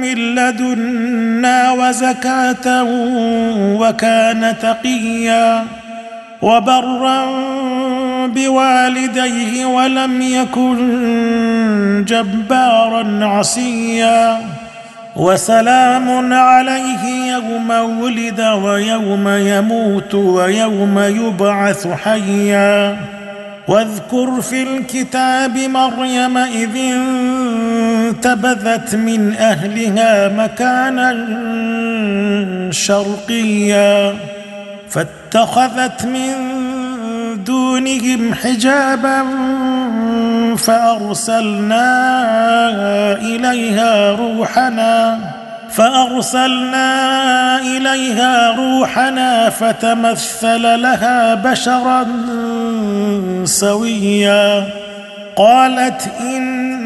من لدنا وزكاة وكان تقيا وبرا بوالديه ولم يكن جبارا عصيا وسلام عليه يوم ولد ويوم يموت ويوم يبعث حيا واذكر في الكتاب مريم إذ انتبذت من أهلها مكانا شرقيا فاتخذت من دونهم حجابا فأرسلنا إليها روحنا فأرسلنا إليها روحنا فتمثل لها بشرا سويا. قالت اني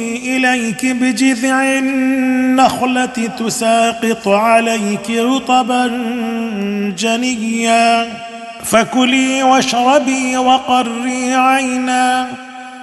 إليك بجذع النخلة تساقط عليك رطبا جنيا. فكلي واشربي وقري عينا.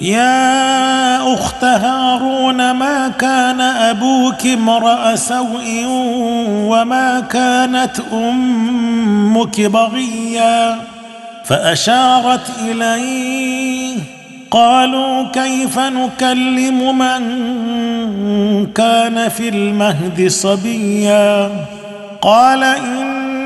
يا أخت هارون ما كان أبوك امرأ سوء وما كانت أمك بغيا؟ فأشارت إليه قالوا كيف نكلم من كان في المهد صبيا؟ قال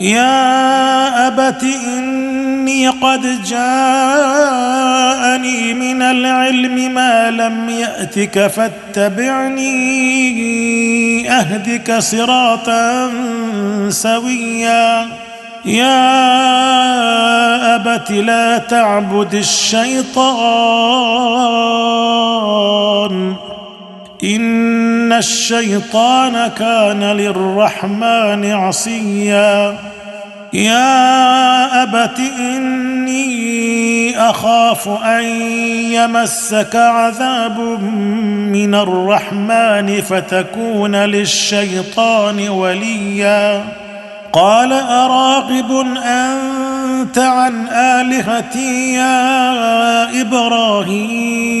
يا أبت إني قد جاءني من العلم ما لم يأتك فاتبعني أهدك صراطا سويا. يا أبت لا تعبد الشيطان. إن الشيطان كان للرحمن عصيا. يا أبت إني أخاف أن يمسك عذاب من الرحمن فتكون للشيطان وليا. قال أراغب أنت عن آلهتي يا إبراهيم؟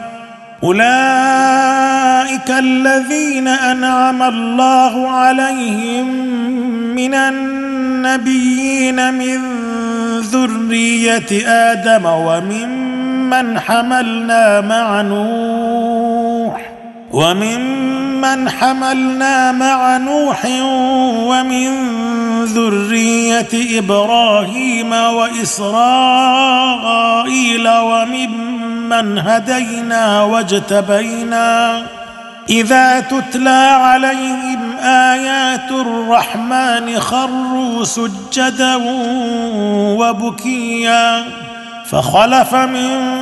أولئك الذين أنعم الله عليهم من النبيين من ذرية آدم وممن حملنا مع نوح. وممن حملنا مع نوح ومن ذرية إبراهيم وإسرائيل وممن هدينا واجتبينا إذا تتلى عليهم آيات الرحمن خروا سجدا وبكيا فخلف من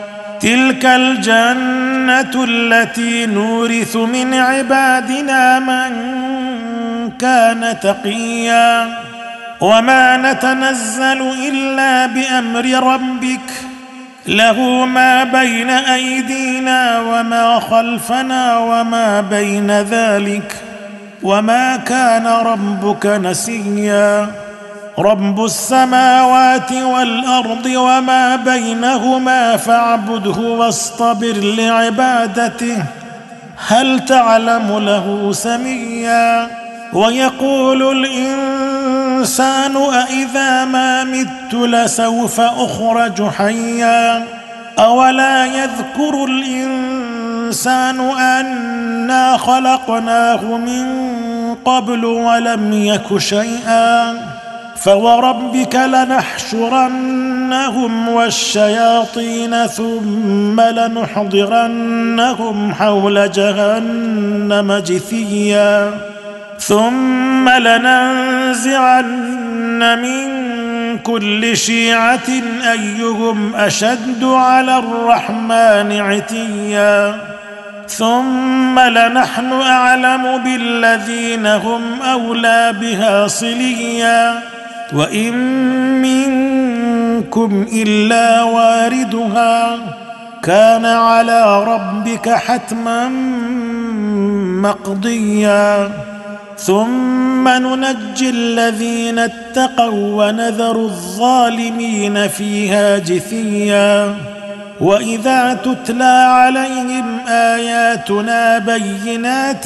تلك الجنة التي نورث من عبادنا من كان تقيا وما نتنزل إلا بأمر ربك له ما بين أيدينا وما خلفنا وما بين ذلك وما كان ربك نسيا رب السماوات والأرض وما بينهما فاعبده واصطبر لعبادته. هل تعلم له سميا؟ ويقول الإنسان أإذا ما مت لسوف أخرج حيا؟ أولا يذكر الإنسان أنا خلقناه من قبل ولم يك شيئا؟ فوربك لنحشرنهم والشياطين ثم لنحضرنهم حول جهنم جثيا ثم لننزعن من كل شيعه ايهم اشد على الرحمن عتيا ثم لنحن اعلم بالذين هم اولى بها صليا وإن منكم إلا واردها كان على ربك حتما مقضيا. ثم ننجي الذين اتقوا ونذر الظالمين فيها جثيا. وإذا تتلى عليهم آياتنا بينات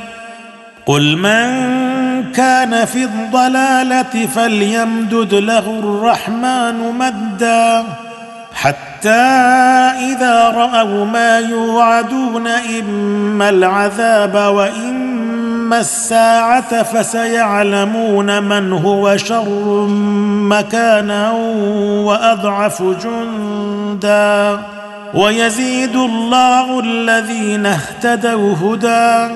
قل من كان في الضلالة فليمدد له الرحمن مدا حتى إذا رأوا ما يوعدون إما العذاب وإما الساعة فسيعلمون من هو شر مكانا وأضعف جندا ويزيد الله الذين اهتدوا هدى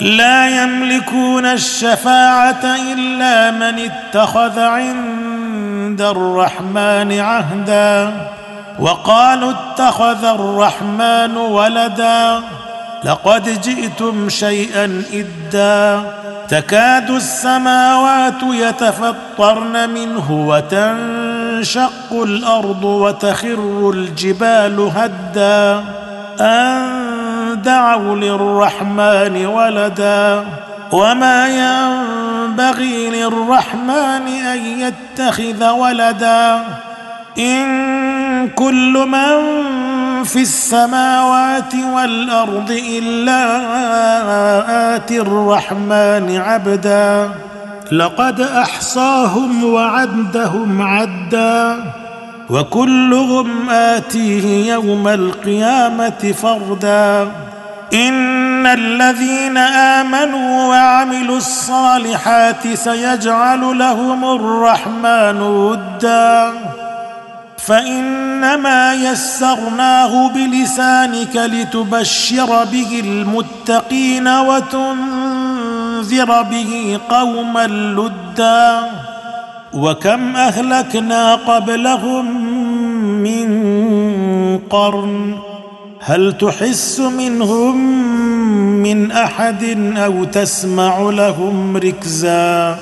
لا يملكون الشفاعة إلا من اتخذ عند الرحمن عهدا. وقالوا اتخذ الرحمن ولدا. لقد جئتم شيئا إدا. تكاد السماوات يتفطرن منه وتنشق الأرض وتخر الجبال هدا. أن دعوا للرحمن ولدا وما ينبغي للرحمن أن يتخذ ولدا إن كل من في السماوات والأرض إلا آتي الرحمن عبدا لقد أحصاهم وعدهم عدا وكلهم آتيه يوم القيامة فردا إن الذين آمنوا وعملوا الصالحات سيجعل لهم الرحمن ودا. فإنما يسرناه بلسانك لتبشر به المتقين وتنذر به قوما لدا. وكم أهلكنا قبلهم من قرن هل تحس منهم من أحد أو تسمع لهم ركزا؟